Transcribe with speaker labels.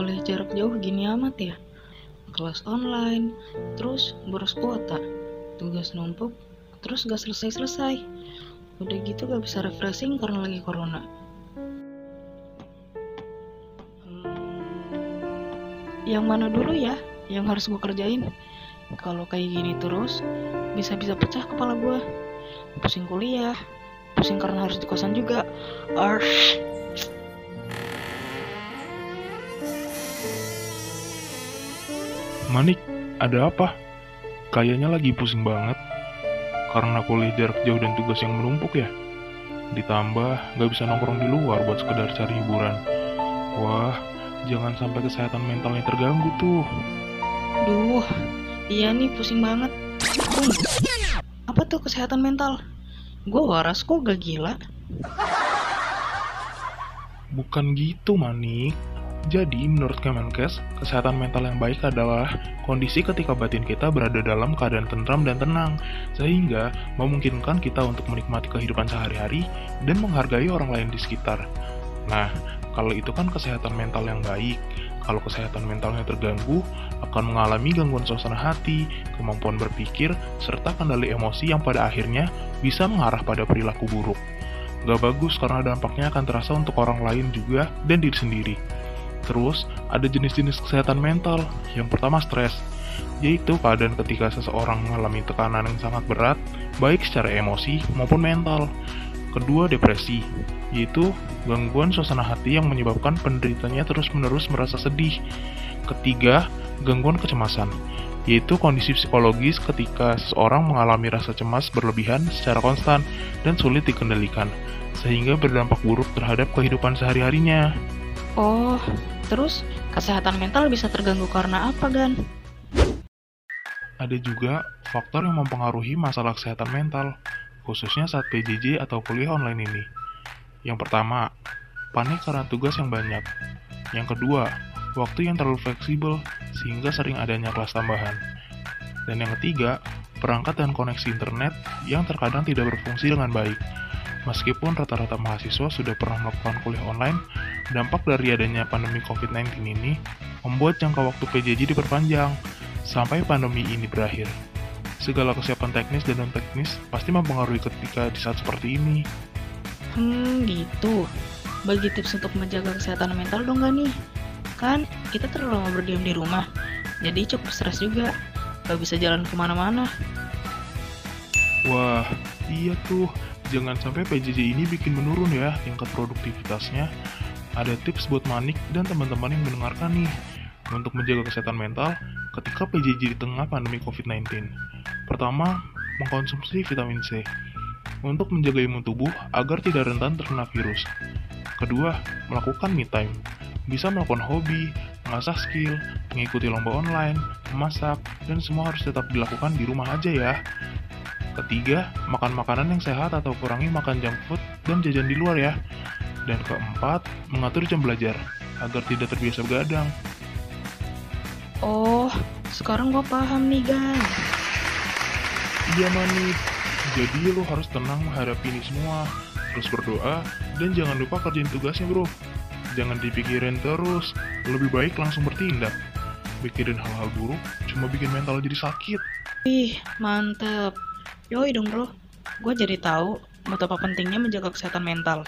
Speaker 1: kuliah jarak jauh gini amat ya? Kelas online, terus boros kuota, tugas numpuk, terus gak selesai-selesai. Udah gitu gak bisa refreshing karena lagi corona. Hmm, Yang mana dulu ya yang harus gue kerjain? Kalau kayak gini terus, bisa-bisa pecah kepala gue. Pusing kuliah, pusing karena harus di kosan juga. Arsh.
Speaker 2: Manik, ada apa? Kayaknya lagi pusing banget. Karena kuliah jarak jauh dan tugas yang menumpuk ya. Ditambah nggak bisa nongkrong di luar buat sekedar cari hiburan. Wah, jangan sampai kesehatan mentalnya terganggu tuh.
Speaker 1: Duh, iya nih pusing banget. Apa tuh kesehatan mental? Gue waras kok gak gila.
Speaker 2: Bukan gitu, Manik. Jadi, menurut Kemenkes, kesehatan mental yang baik adalah kondisi ketika batin kita berada dalam keadaan tentram dan tenang, sehingga memungkinkan kita untuk menikmati kehidupan sehari-hari dan menghargai orang lain di sekitar. Nah, kalau itu kan kesehatan mental yang baik. Kalau kesehatan mentalnya terganggu, akan mengalami gangguan suasana hati, kemampuan berpikir, serta kendali emosi yang pada akhirnya bisa mengarah pada perilaku buruk. Gak bagus karena dampaknya akan terasa untuk orang lain juga dan diri sendiri. Terus, ada jenis-jenis kesehatan mental. Yang pertama stres, yaitu keadaan ketika seseorang mengalami tekanan yang sangat berat, baik secara emosi maupun mental. Kedua, depresi, yaitu gangguan suasana hati yang menyebabkan penderitanya terus-menerus merasa sedih. Ketiga, gangguan kecemasan, yaitu kondisi psikologis ketika seseorang mengalami rasa cemas berlebihan secara konstan dan sulit dikendalikan, sehingga berdampak buruk terhadap kehidupan sehari-harinya.
Speaker 1: Oh, terus kesehatan mental bisa terganggu karena apa, Gan?
Speaker 2: Ada juga faktor yang mempengaruhi masalah kesehatan mental, khususnya saat PJJ atau kuliah online ini. Yang pertama, panik karena tugas yang banyak. Yang kedua, waktu yang terlalu fleksibel sehingga sering adanya kelas tambahan. Dan yang ketiga, perangkat dan koneksi internet yang terkadang tidak berfungsi dengan baik. Meskipun rata-rata mahasiswa sudah pernah melakukan kuliah online, dampak dari adanya pandemi COVID-19 ini membuat jangka waktu PJJ diperpanjang sampai pandemi ini berakhir. Segala kesiapan teknis dan non-teknis pasti mempengaruhi ketika di saat seperti ini.
Speaker 1: Hmm, gitu. Bagi tips untuk menjaga kesehatan mental dong gak nih? Kan kita terlalu lama berdiam di rumah, jadi cukup stres juga. Gak bisa jalan ke mana-mana.
Speaker 2: Wah, iya tuh. Jangan sampai PJJ ini bikin menurun ya tingkat produktivitasnya. Ada tips buat Manik dan teman-teman yang mendengarkan nih untuk menjaga kesehatan mental ketika PJJ di tengah pandemi COVID-19. Pertama, mengkonsumsi vitamin C untuk menjaga imun tubuh agar tidak rentan terkena virus. Kedua, melakukan me time. Bisa melakukan hobi, mengasah skill, mengikuti lomba online, memasak, dan semua harus tetap dilakukan di rumah aja ya. Ketiga, makan makanan yang sehat atau kurangi makan junk food dan jajan di luar ya. Dan keempat, mengatur jam belajar agar tidak terbiasa begadang.
Speaker 1: Oh, sekarang gue paham nih, Gan.
Speaker 2: Iya Manik, jadi lo harus tenang menghadapi ini semua. Terus berdoa, dan jangan lupa kerjain tugasnya bro. Jangan dipikirin terus, lebih baik langsung bertindak. Mikirin hal-hal buruk, cuma bikin mental jadi sakit.
Speaker 1: Ih, mantep. Yoi dong bro, gue jadi tahu betapa pentingnya menjaga kesehatan mental.